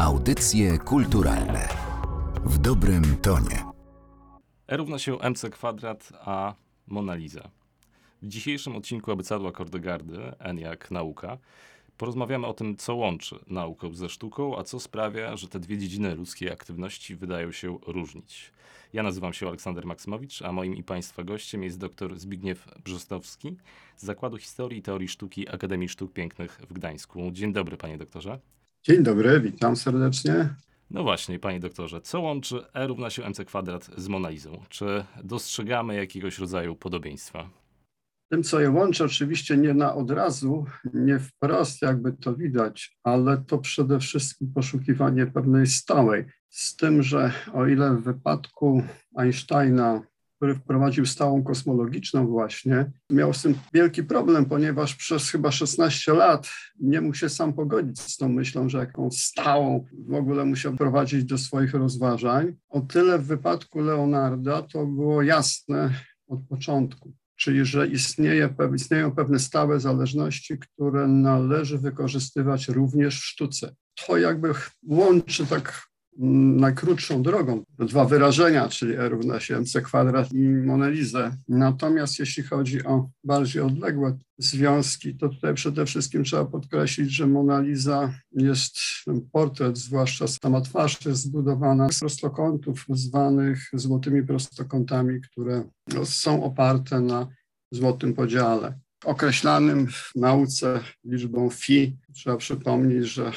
Audycje kulturalne w dobrym tonie. E równa się mc kwadrat, a Mona Lisa. W dzisiejszym odcinku Abecadła Kordegardy, N jak nauka, porozmawiamy o tym, co łączy naukę ze sztuką, a co sprawia, że te dwie dziedziny ludzkiej aktywności wydają się różnić. Ja nazywam się Aleksander Maksymowicz, a moim i Państwa gościem jest dr Zbigniew Brzostowski z Zakładu Historii i Teorii Sztuki Akademii Sztuk Pięknych w Gdańsku. Dzień dobry, panie doktorze. Dzień dobry, witam serdecznie. No właśnie, panie doktorze, co łączy E równa się mc kwadrat z Monalizą? Czy dostrzegamy jakiegoś rodzaju podobieństwa? Tym, co je łączy, oczywiście nie na od razu, nie wprost jakby to widać, ale to przede wszystkim poszukiwanie pewnej stałej. Z tym, że o ile w wypadku Einsteina który wprowadził stałą kosmologiczną właśnie, miał z tym wielki problem, ponieważ przez chyba 16 lat nie mógł się sam pogodzić z tą myślą, że jakąś stałą w ogóle musiał prowadzić do swoich rozważań. O tyle w wypadku Leonarda to było jasne od początku czyli że istnieje, istnieją pewne stałe zależności, które należy wykorzystywać również w sztuce. To jakby łączy tak najkrótszą drogą. Dwa wyrażenia, czyli E równa się mc kwadrat i Monelizę. Natomiast jeśli chodzi o bardziej odległe związki, to tutaj przede wszystkim trzeba podkreślić, że Mona Lisa jest portret, zwłaszcza sama twarz jest zbudowana z prostokątów zwanych złotymi prostokątami, które są oparte na złotym podziale określanym w nauce liczbą phi. Trzeba przypomnieć, że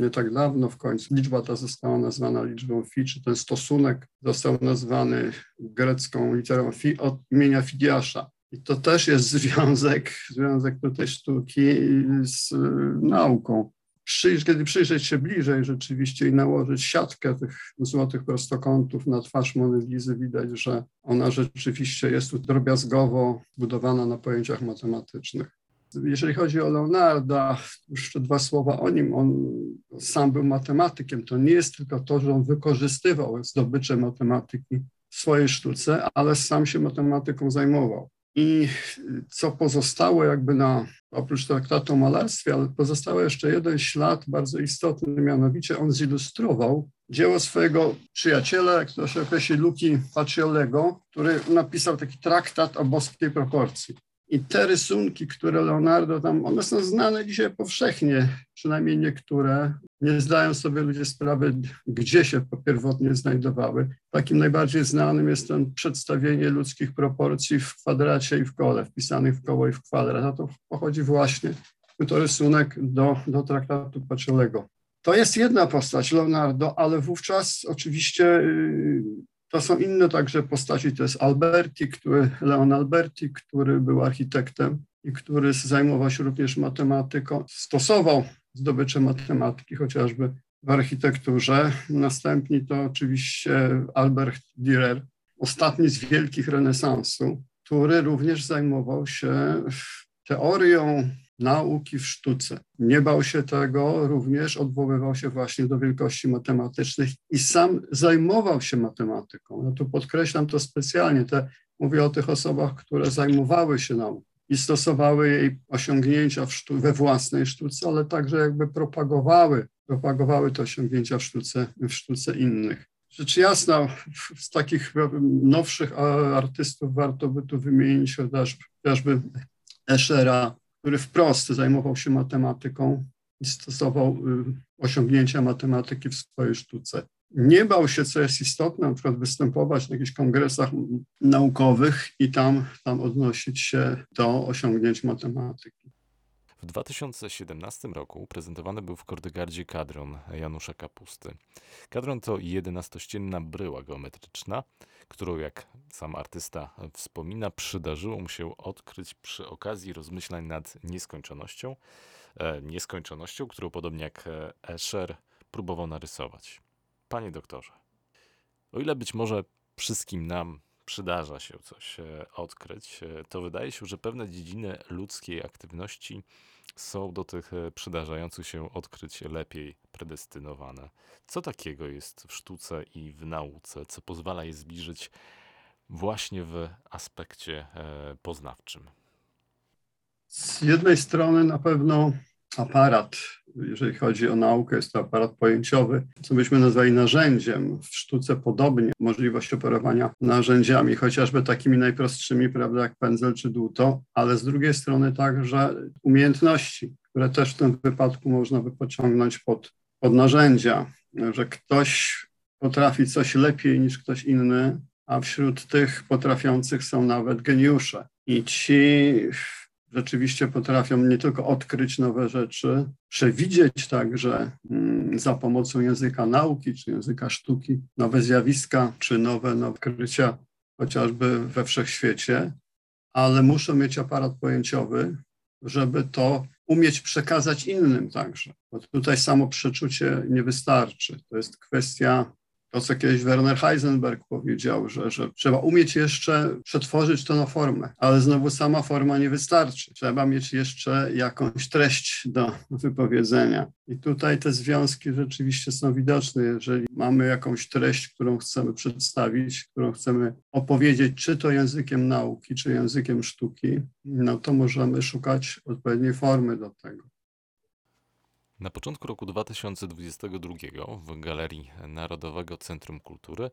nie tak dawno w końcu liczba ta została nazwana liczbą phi, czy ten stosunek został nazwany grecką literą phi od imienia Fidiasza. I to też jest związek, związek tutaj sztuki z nauką przyjrzeć, kiedy przyjrzeć się bliżej rzeczywiście i nałożyć siatkę tych złotych prostokątów na twarz Mony widać, że ona rzeczywiście jest tu drobiazgowo budowana na pojęciach matematycznych. Jeżeli chodzi o Leonarda, jeszcze dwa słowa o nim. On sam był matematykiem. To nie jest tylko to, że on wykorzystywał zdobycze matematyki w swojej sztuce, ale sam się matematyką zajmował. I co pozostało jakby na, oprócz traktatu o malarstwie, ale pozostało jeszcze jeden ślad bardzo istotny, mianowicie on zilustrował dzieło swojego przyjaciela, jak to się określi, Luki Paciolego, który napisał taki traktat o boskiej proporcji. I te rysunki, które Leonardo tam, one są znane dzisiaj powszechnie, przynajmniej niektóre. Nie zdają sobie ludzie sprawy, gdzie się pierwotnie znajdowały. Takim najbardziej znanym jest ten przedstawienie ludzkich proporcji w kwadracie i w kole, wpisanych w koło i w kwadrat. A to pochodzi właśnie, to rysunek do, do traktatu Paciolego. To jest jedna postać, Leonardo, ale wówczas oczywiście y, to są inne także postaci, to jest Alberti, który, Leon Alberti, który był architektem i który zajmował się również matematyką, stosował zdobycze matematyki chociażby w architekturze. Następnie to oczywiście Albert Dürer, ostatni z wielkich renesansu, który również zajmował się teorią nauki w sztuce. Nie bał się tego, również odwoływał się właśnie do wielkości matematycznych i sam zajmował się matematyką. Ja tu podkreślam to specjalnie, te, mówię o tych osobach, które zajmowały się nauką i stosowały jej osiągnięcia we własnej sztuce, ale także jakby propagowały, propagowały te osiągnięcia w sztuce, w sztuce innych. Rzecz jasna, z takich nowszych artystów warto by tu wymienić chociażby Eschera, który wprost zajmował się matematyką i stosował y, osiągnięcia matematyki w swojej sztuce. Nie bał się, co jest istotne, na przykład występować na jakichś kongresach naukowych i tam, tam odnosić się do osiągnięć matematyki. W 2017 roku prezentowany był w Kordegardzie kadron Janusza Kapusty. Kadron to jedenastościenna bryła geometryczna, którą, jak sam artysta wspomina, przydarzyło mu się odkryć przy okazji rozmyślań nad nieskończonością, e, nieskończonością, którą podobnie jak e, Escher próbował narysować. Panie doktorze, o ile być może wszystkim nam przydarza się coś e, odkryć, e, to wydaje się, że pewne dziedziny ludzkiej aktywności są do tych e, przydarzających się odkryć lepiej predestynowane. Co takiego jest w sztuce i w nauce, co pozwala je zbliżyć właśnie w aspekcie poznawczym? Z jednej strony na pewno aparat, jeżeli chodzi o naukę, jest to aparat pojęciowy, co byśmy nazwali narzędziem. W sztuce podobnie możliwość operowania narzędziami, chociażby takimi najprostszymi, prawda, jak pędzel czy dłuto, ale z drugiej strony także umiejętności, które też w tym wypadku można by pociągnąć pod, pod narzędzia, że ktoś potrafi coś lepiej niż ktoś inny, a wśród tych potrafiących są nawet geniusze. I ci rzeczywiście potrafią nie tylko odkryć nowe rzeczy, przewidzieć także mm, za pomocą języka nauki czy języka sztuki nowe zjawiska czy nowe, odkrycia, chociażby we wszechświecie, ale muszą mieć aparat pojęciowy, żeby to umieć przekazać innym także. Bo tutaj samo przeczucie nie wystarczy. To jest kwestia to, co kiedyś Werner Heisenberg powiedział, że, że trzeba umieć jeszcze przetworzyć to na formę, ale znowu sama forma nie wystarczy. Trzeba mieć jeszcze jakąś treść do wypowiedzenia. I tutaj te związki rzeczywiście są widoczne. Jeżeli mamy jakąś treść, którą chcemy przedstawić, którą chcemy opowiedzieć, czy to językiem nauki, czy językiem sztuki, no to możemy szukać odpowiedniej formy do tego. Na początku roku 2022 w Galerii Narodowego Centrum Kultury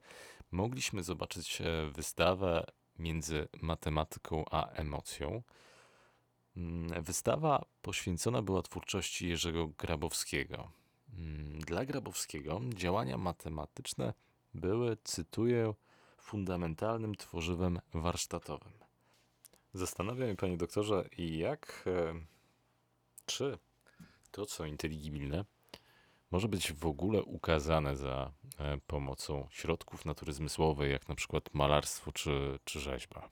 mogliśmy zobaczyć e, wystawę między matematyką a emocją. Mm, wystawa poświęcona była twórczości Jerzego Grabowskiego. Mm, dla Grabowskiego działania matematyczne były, cytuję, fundamentalnym tworzywem warsztatowym. Zastanawia mnie, panie doktorze, jak, e, czy to, co inteligibilne, może być w ogóle ukazane za e, pomocą środków natury zmysłowej, jak na przykład malarstwo czy, czy rzeźba.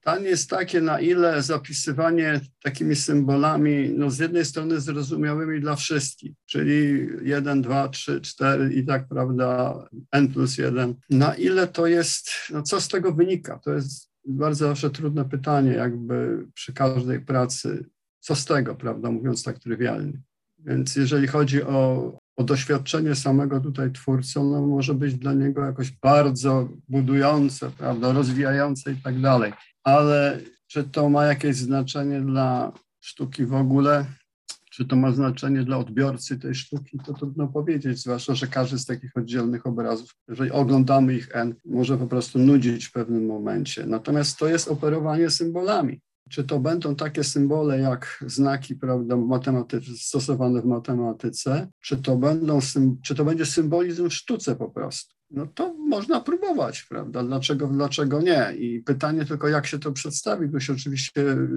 Pytanie jest takie, na ile zapisywanie takimi symbolami, no z jednej strony zrozumiałymi dla wszystkich, czyli 1, 2, 3, 4 i tak, prawda, n plus 1, na ile to jest, no co z tego wynika? To jest bardzo zawsze trudne pytanie, jakby przy każdej pracy co z tego, prawda, mówiąc tak trywialnie. Więc jeżeli chodzi o, o doświadczenie samego tutaj twórcy, ono może być dla niego jakoś bardzo budujące, prawda, rozwijające i tak dalej. Ale czy to ma jakieś znaczenie dla sztuki w ogóle? Czy to ma znaczenie dla odbiorcy tej sztuki? To trudno powiedzieć, zwłaszcza, że każdy z takich oddzielnych obrazów, jeżeli oglądamy ich N, może po prostu nudzić w pewnym momencie. Natomiast to jest operowanie symbolami. Czy to będą takie symbole jak znaki prawda, matematyce, stosowane w matematyce, czy to, będą, czy to będzie symbolizm w sztuce po prostu? No to można próbować, prawda? Dlaczego, dlaczego nie? I pytanie tylko, jak się to przedstawi, bo się oczywiście y,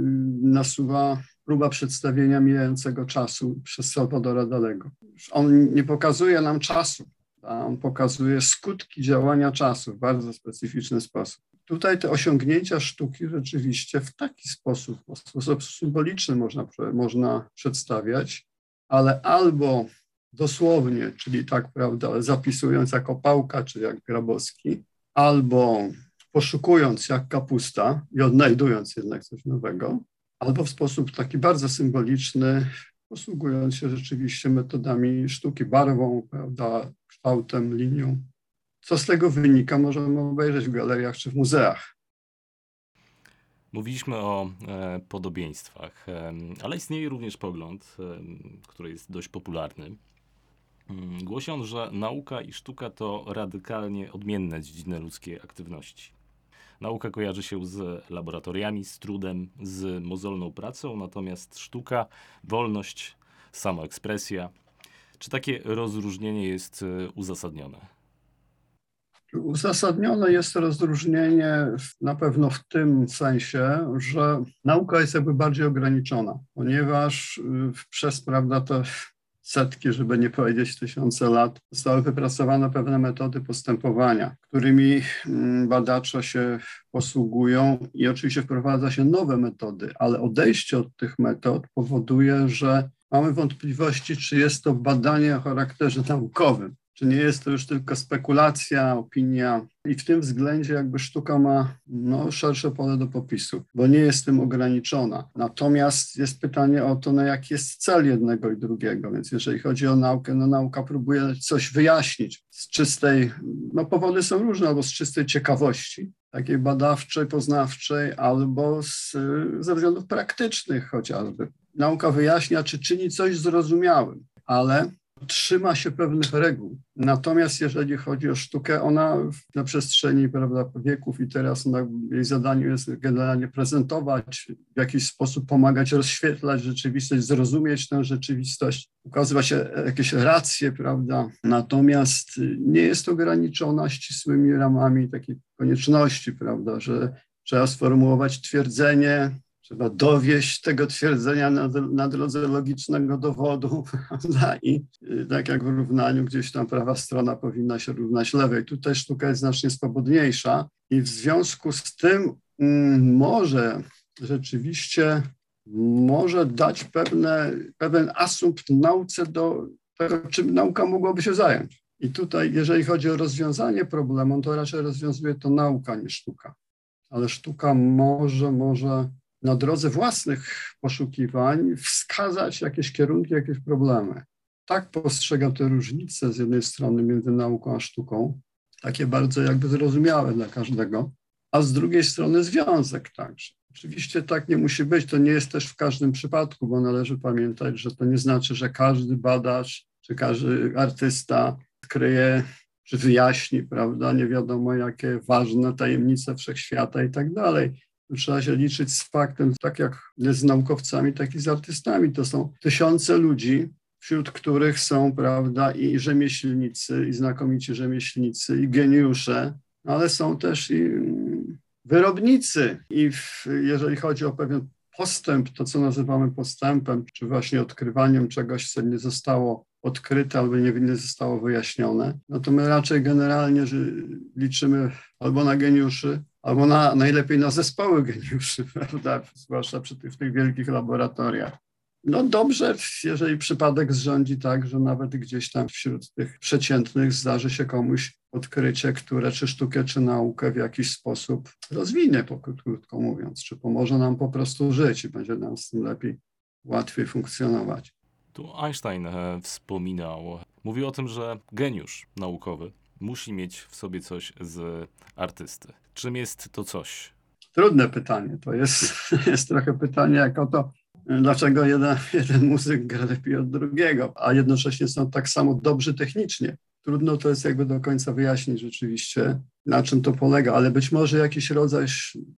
nasuwa próba przedstawienia mijającego czasu przez Salvadora Dalego. On nie pokazuje nam czasu, on pokazuje skutki działania czasu w bardzo specyficzny sposób tutaj te osiągnięcia sztuki rzeczywiście w taki sposób, w sposób symboliczny można, można przedstawiać, ale albo dosłownie, czyli tak, prawda, zapisując jako pałka, czy jak Grabowski, albo poszukując jak kapusta i odnajdując jednak coś nowego, albo w sposób taki bardzo symboliczny, posługując się rzeczywiście metodami sztuki, barwą, prawda, kształtem, linią. Co z tego wynika, możemy obejrzeć w galeriach czy w muzeach. Mówiliśmy o e, podobieństwach, e, ale istnieje również pogląd, e, który jest dość popularny. Mm, głosi on, że nauka i sztuka to radykalnie odmienne dziedziny ludzkiej aktywności. Nauka kojarzy się z laboratoriami, z trudem, z mozolną pracą, natomiast sztuka, wolność, samoekspresja. Czy takie rozróżnienie jest uzasadnione? Uzasadnione jest rozróżnienie na pewno w tym sensie, że nauka jest jakby bardziej ograniczona, ponieważ y, przez prawda, te setki, żeby nie powiedzieć tysiące lat, zostały wypracowane pewne metody postępowania, którymi mm, badacze się posługują i oczywiście wprowadza się nowe metody, ale odejście od tych metod powoduje, że mamy wątpliwości, czy jest to badanie o charakterze naukowym czy nie jest to już tylko spekulacja, opinia. I w tym względzie jakby sztuka ma no, szersze pole do popisu, bo nie jest tym ograniczona. Natomiast jest pytanie o to, no, jaki jest cel jednego i drugiego. Więc jeżeli chodzi o naukę, no nauka próbuje coś wyjaśnić z czystej, no powody są różne, albo z czystej ciekawości, takiej badawczej, poznawczej, albo z, ze względów praktycznych chociażby nauka wyjaśnia, czy czyni coś zrozumiałym, ale trzyma się pewnych reguł. Natomiast jeżeli chodzi o sztukę, ona na przestrzeni prawda, wieków i teraz jej zadaniu jest generalnie prezentować, w jakiś sposób pomagać rozświetlać rzeczywistość, zrozumieć tę rzeczywistość, ukazywać jakieś racje, prawda. Natomiast nie jest ograniczona ścisłymi ramami takiej konieczności, prawda, że trzeba sformułować twierdzenie, Trzeba dowieść tego twierdzenia na, na drodze logicznego dowodu, prawda? I y, tak jak w równaniu, gdzieś tam prawa strona powinna się równać lewej. Tutaj sztuka jest znacznie swobodniejsza i w związku z tym mm, może rzeczywiście może dać pewne, pewien asumpt nauce do tego, czym nauka mogłaby się zająć. I tutaj, jeżeli chodzi o rozwiązanie problemu, to raczej rozwiązuje to nauka niż sztuka. Ale sztuka może, może na drodze własnych poszukiwań wskazać jakieś kierunki, jakieś problemy. Tak postrzegam te różnice z jednej strony między nauką a sztuką, takie bardzo jakby zrozumiałe dla każdego, a z drugiej strony związek także. Oczywiście tak nie musi być, to nie jest też w każdym przypadku, bo należy pamiętać, że to nie znaczy, że każdy badacz czy każdy artysta kryje czy wyjaśni, prawda, nie wiadomo jakie ważne tajemnice wszechświata i tak dalej trzeba się liczyć z faktem, tak jak z naukowcami, tak i z artystami. To są tysiące ludzi, wśród których są, prawda, i rzemieślnicy, i znakomici rzemieślnicy, i geniusze, ale są też i mm, wyrobnicy. I w, jeżeli chodzi o pewien postęp, to co nazywamy postępem, czy właśnie odkrywaniem czegoś, co nie zostało odkryte albo nie, zostało wyjaśnione, no to my raczej generalnie liczymy albo na geniuszy, albo na, najlepiej na zespoły geniuszy, prawda? zwłaszcza przy tych, w tych wielkich laboratoriach. No dobrze, jeżeli przypadek zrządzi tak, że nawet gdzieś tam wśród tych przeciętnych zdarzy się komuś odkrycie, które czy sztukę, czy naukę w jakiś sposób rozwinie, krótko mówiąc, czy pomoże nam po prostu żyć i będzie nam z tym lepiej, łatwiej funkcjonować. Tu Einstein e, wspominał, mówił o tym, że geniusz naukowy musi mieć w sobie coś z artysty. Czym jest to coś? Trudne pytanie. To jest, jest trochę pytanie jak o to, dlaczego jeden, jeden muzyk gra lepiej od drugiego, a jednocześnie są tak samo dobrzy technicznie. Trudno to jest jakby do końca wyjaśnić rzeczywiście, na czym to polega, ale być może jakiś rodzaj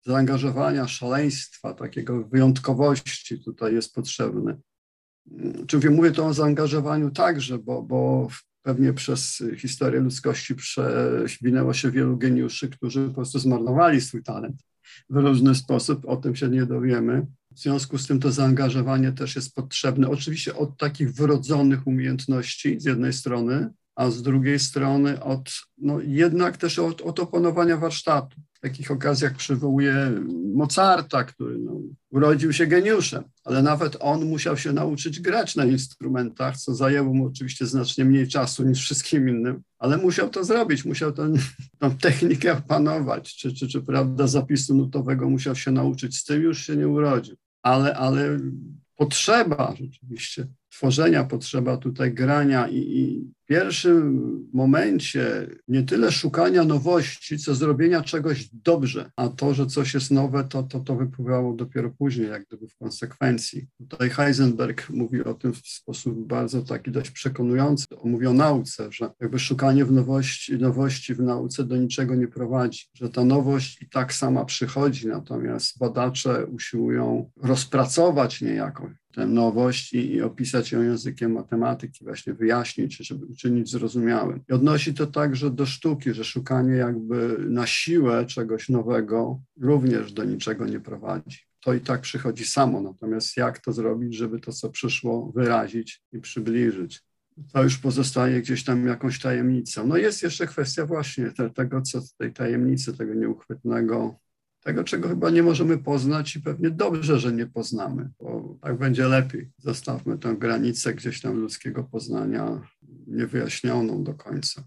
zaangażowania, szaleństwa, takiego wyjątkowości tutaj jest potrzebny. Czyli mówię to o zaangażowaniu także, bo, bo pewnie przez historię ludzkości przewinęło się wielu geniuszy, którzy po prostu zmarnowali swój talent w różny sposób. O tym się nie dowiemy. W związku z tym to zaangażowanie też jest potrzebne. Oczywiście od takich wrodzonych umiejętności z jednej strony, a z drugiej strony od, no jednak też od, od opanowania warsztatu. W takich okazjach przywołuję Mozarta, który no, urodził się geniuszem, ale nawet on musiał się nauczyć grać na instrumentach, co zajęło mu oczywiście znacznie mniej czasu niż wszystkim innym, ale musiał to zrobić, musiał tę technikę opanować, czy, czy, czy prawda zapisu nutowego musiał się nauczyć, z tym już się nie urodził. Ale, ale potrzeba rzeczywiście tworzenia, potrzeba tutaj grania i, i w pierwszym momencie nie tyle szukania nowości, co zrobienia czegoś dobrze, a to, że coś jest nowe, to, to, to wypływało dopiero później, jak gdyby w konsekwencji. Tutaj Heisenberg mówi o tym w sposób bardzo taki dość przekonujący. On mówi o nauce, że jakby szukanie w nowości, nowości w nauce do niczego nie prowadzi, że ta nowość i tak sama przychodzi, natomiast badacze usiłują rozpracować niejako tę nowość i, i, opisać ją językiem matematyki, właśnie wyjaśnić, żeby uczynić zrozumiałym. I odnosi to także do sztuki, że szukanie jakby na siłę czegoś nowego również do niczego nie prowadzi. To i tak przychodzi samo, natomiast jak to zrobić, żeby to, co przyszło, wyrazić i przybliżyć to już pozostaje gdzieś tam jakąś tajemnicą. No jest jeszcze kwestia właśnie te, tego, co tej tajemnicy, tego nieuchwytnego tego, czego chyba nie możemy poznać i pewnie dobrze, że nie poznamy, bo tak będzie lepiej. Zostawmy tę granicę gdzieś tam ludzkiego poznania niewyjaśnioną do końca.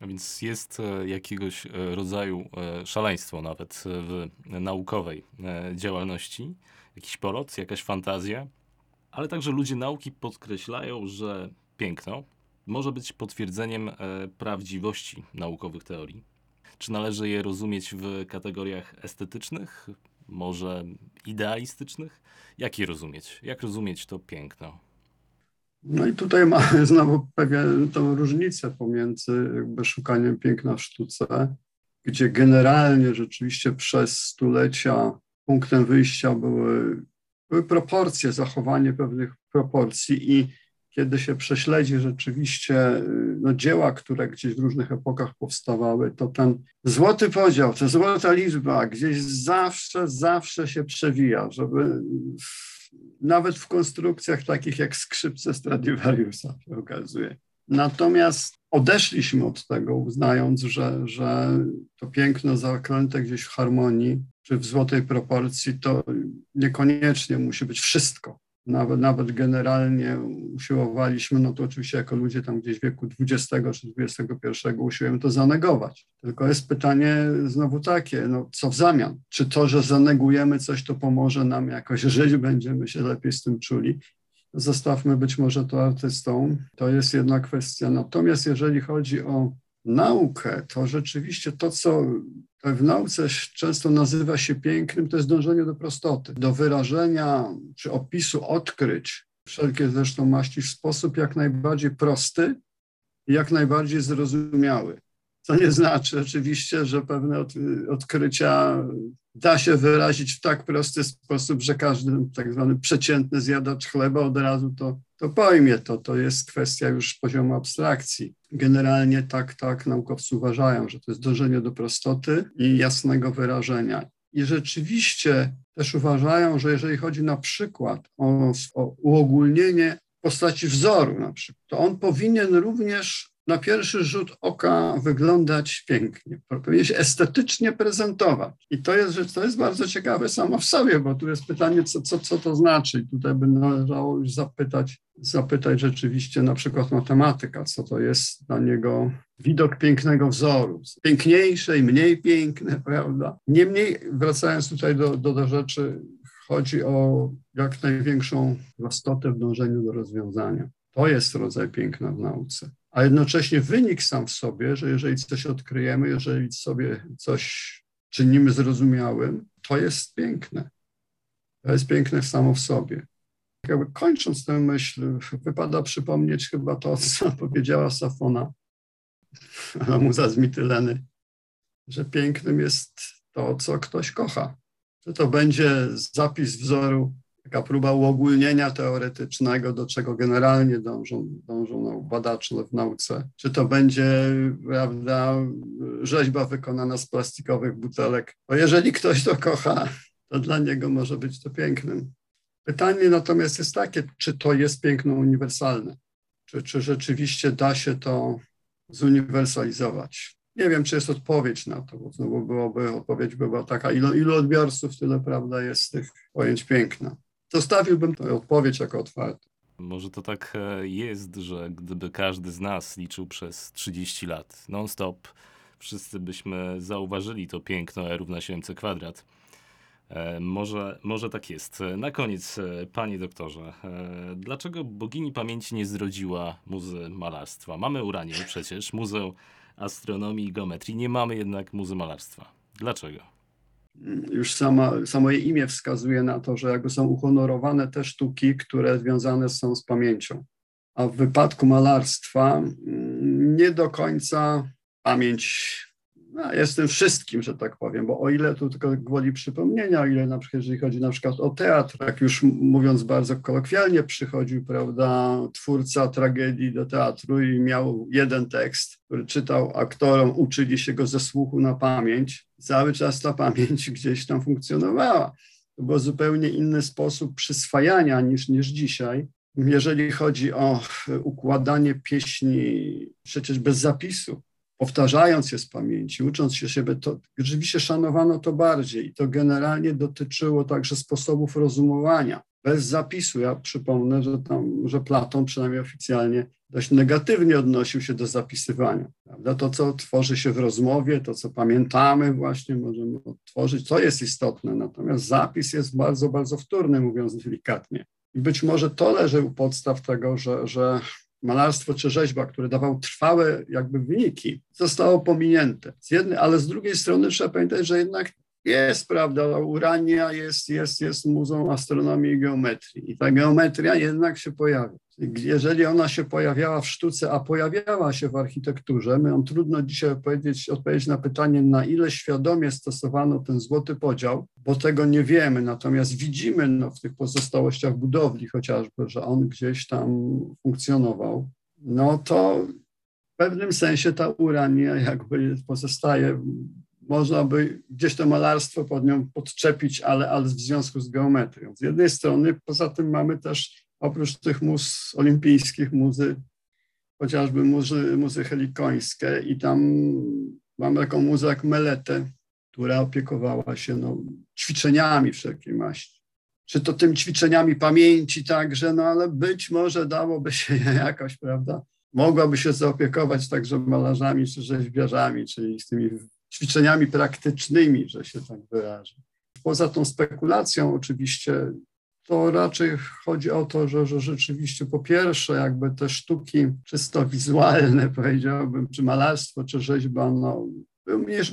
A więc jest e, jakiegoś e, rodzaju e, szaleństwo nawet w naukowej działalności, jakiś polot, jakaś fantazja, ale także ludzie nauki podkreślają, że piękno może być potwierdzeniem prawdziwości naukowych teorii. Czy należy je rozumieć w kategoriach estetycznych, może idealistycznych? Jak je rozumieć? Jak rozumieć to piękno? No i tutaj mamy znowu pewien tą różnicę pomiędzy jakby szukaniem piękna w sztuce, gdzie generalnie rzeczywiście przez stulecia punktem wyjścia były, były proporcje, zachowanie pewnych proporcji i kiedy się prześledzi rzeczywiście no, dzieła, które gdzieś w różnych epokach powstawały, to ten złoty podział, ta złota liczba gdzieś zawsze, zawsze się przewija, żeby nawet w konstrukcjach takich jak skrzypce Stradivariusa się okazuje. Natomiast odeszliśmy od tego, uznając, że, że to piękno zaklęte gdzieś w harmonii czy w złotej proporcji to niekoniecznie musi być wszystko nawet, nawet generalnie usiłowaliśmy, no to oczywiście jako ludzie tam gdzieś w wieku XX czy XXI usiłujemy to zanegować. Tylko jest pytanie znowu takie, no co w zamian? Czy to, że zanegujemy coś, to pomoże nam jakoś żyć, będziemy się lepiej z tym czuli? Zostawmy być może to artystą, to jest jedna kwestia. Natomiast jeżeli chodzi o naukę, to rzeczywiście to, co w nauce często nazywa się pięknym, to jest dążenie do prostoty, do wyrażenia czy opisu odkryć, wszelkie zresztą maści, w sposób jak najbardziej prosty i jak najbardziej zrozumiały. Co nie znaczy oczywiście, że pewne od, odkrycia da się wyrazić w tak prosty sposób, że każdy tak zwany przeciętny zjadacz chleba od razu to, to pojmie. To, to jest kwestia już poziomu abstrakcji. Generalnie tak, tak naukowcy uważają, że to jest dążenie do prostoty i jasnego wyrażenia. I rzeczywiście też uważają, że jeżeli chodzi na przykład o, o uogólnienie postaci wzoru, na przykład, to on powinien również na pierwszy rzut oka wyglądać pięknie, powinien się estetycznie prezentować. I to jest rzecz, to jest bardzo ciekawe samo w sobie, bo tu jest pytanie, co, co, co to znaczy. I tutaj by należało już zapytać, zapytać rzeczywiście na przykład matematyka, co to jest dla niego widok pięknego wzoru. Piękniejsze i mniej piękne, prawda? Niemniej, wracając tutaj do, do, do rzeczy, chodzi o jak największą prostotę w dążeniu do rozwiązania. To jest rodzaj piękna w nauce a jednocześnie wynik sam w sobie, że jeżeli coś odkryjemy, jeżeli sobie coś czynimy zrozumiałym, to jest piękne. To jest piękne samo w sobie. Jakby kończąc tę myśl, wypada przypomnieć chyba to, co powiedziała Safona, muza z Mityleny, że pięknym jest to, co ktoś kocha. Czy to będzie zapis wzoru taka próba uogólnienia teoretycznego, do czego generalnie dążą, dążą badacze w nauce. Czy to będzie, prawda, rzeźba wykonana z plastikowych butelek. Bo jeżeli ktoś to kocha, to dla niego może być to pięknym. Pytanie natomiast jest takie, czy to jest piękno uniwersalne? Czy, czy rzeczywiście da się to zuniwersalizować? Nie wiem, czy jest odpowiedź na to, bo znowu byłoby, odpowiedź była taka, ilu, ilu odbiorców, tyle prawda jest tych pojęć piękna zostawiłbym tę odpowiedź jako otwartą. Może to tak e, jest, że gdyby każdy z nas liczył przez 30 lat non-stop, wszyscy byśmy zauważyli to piękno E równa się MC kwadrat. E, może, może tak jest. Na koniec, e, panie doktorze, dlaczego bogini pamięci nie zrodziła muzy malarstwa? Mamy uranie przecież, Muzeum Astronomii i Geometrii, nie mamy jednak muzy malarstwa. Dlaczego? Już sama, samo jej imię wskazuje na to, że jakby są uhonorowane te sztuki, które związane są z pamięcią. A w wypadku malarstwa mm, nie do końca pamięć no, jest tym wszystkim, że tak powiem, bo o ile tu tylko gwoli przypomnienia, o ile na przykład jeżeli chodzi na przykład o teatr, jak już mówiąc bardzo kolokwialnie przychodził, prawda, twórca tragedii do teatru i miał jeden tekst, który czytał aktorom, uczyli się go ze słuchu na pamięć, cały czas ta pamięć gdzieś tam funkcjonowała. To był zupełnie inny sposób przyswajania niż, niż dzisiaj. Jeżeli chodzi o układanie pieśni przecież bez zapisu, powtarzając je z pamięci, ucząc się siebie, to rzeczywiście szanowano to bardziej. I to generalnie dotyczyło także sposobów rozumowania. Bez zapisu. Ja przypomnę, że, tam, że Platon przynajmniej oficjalnie dość negatywnie odnosił się do zapisywania. Prawda? To, co tworzy się w rozmowie, to, co pamiętamy właśnie, możemy odtworzyć, to jest istotne. Natomiast zapis jest bardzo, bardzo wtórny, mówiąc delikatnie. I być może to leży u podstaw tego, że, że malarstwo czy rzeźba, które dawało trwałe jakby wyniki, zostało pominięte. Z jednej, ale z drugiej strony trzeba pamiętać, że jednak Jest, prawda, Urania jest, jest, jest muzeum astronomii i geometrii. I ta geometria jednak się pojawia. Jeżeli ona się pojawiała w sztuce, a pojawiała się w architekturze, my trudno dzisiaj odpowiedzieć, odpowiedzieć na pytanie, na ile świadomie stosowano ten złoty podział, bo tego nie wiemy. Natomiast widzimy no, w tych pozostałościach budowli chociażby, że on gdzieś tam funkcjonował. No to w pewnym sensie ta urania jakby pozostaje można by gdzieś to malarstwo pod nią podczepić, ale, ale w związku z geometrią. Z jednej strony, poza tym mamy też oprócz tych mus olimpijskich, muzy, chociażby muzy, muzy helikońskie i tam mamy taką muzę jak Meletę, która opiekowała się no, ćwiczeniami wszelkiej maści. Czy to tym ćwiczeniami pamięci także, no ale być może dałoby się jakoś, prawda? Mogłaby się zaopiekować także malarzami czy rzeźbiarzami, czyli z tymi ćwiczeniami praktycznymi, że się tak wyrażę. Poza tą spekulacją oczywiście, to raczej chodzi o to, że, że rzeczywiście po pierwsze jakby te sztuki czysto wizualne, powiedziałbym, czy malarstwo, czy rzeźba, no,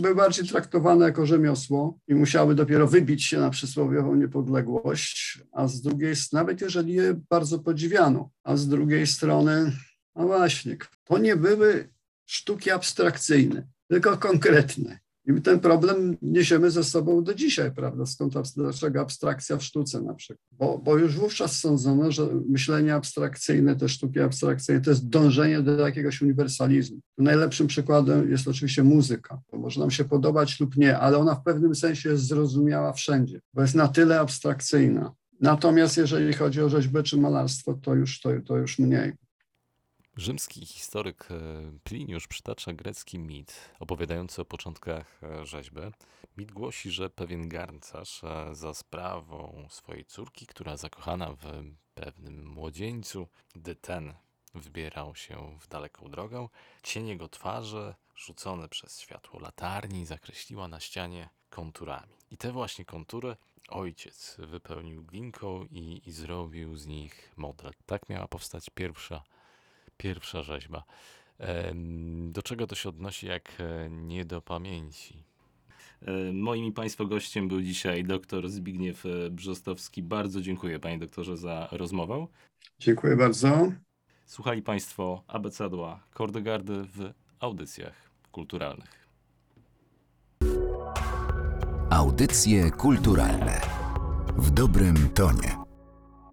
były bardziej traktowane jako rzemiosło i musiały dopiero wybić się na przysłowiową niepodległość, a z drugiej strony, nawet jeżeli je bardzo podziwiano, a z drugiej strony, no właśnie, to nie były sztuki abstrakcyjne tylko konkretne. I ten problem niesiemy ze sobą do dzisiaj, prawda? Skąd dlaczego abstrakcja w sztuce na przykład? Bo, bo już wówczas sądzono, że myślenie abstrakcyjne, te sztuki abstrakcyjne, to jest dążenie do jakiegoś uniwersalizmu. Najlepszym przykładem jest oczywiście muzyka. Może nam się podobać lub nie, ale ona w pewnym sensie jest zrozumiała wszędzie, bo jest na tyle abstrakcyjna. Natomiast jeżeli chodzi o rzeźbę czy malarstwo, to już, to, to już mniej. Rzymski historyk e, Pliniusz przytacza grecki mit opowiadający o początkach e, rzeźby. Mit głosi, że pewien garncarz e, za sprawą swojej córki, która zakochana w pewnym młodzieńcu, gdy ten wybierał się w daleką drogę, cień jego twarzy, rzucone przez światło latarni, zakreśliła na ścianie konturami. I te właśnie kontury ojciec wypełnił glinką i, i zrobił z nich model. Tak miała powstać pierwsza Pierwsza rzeźba. Do czego to się odnosi jak e, nie do pamięci? E, Moim i Państwa gościem był dzisiaj dr Zbigniew e, Brzostowski. Bardzo dziękuję Panie doktorze za rozmowę. Dziękuję bardzo. Słuchali Państwo abecadła Kordegardy w audycjach kulturalnych. Audycje kulturalne w dobrym tonie.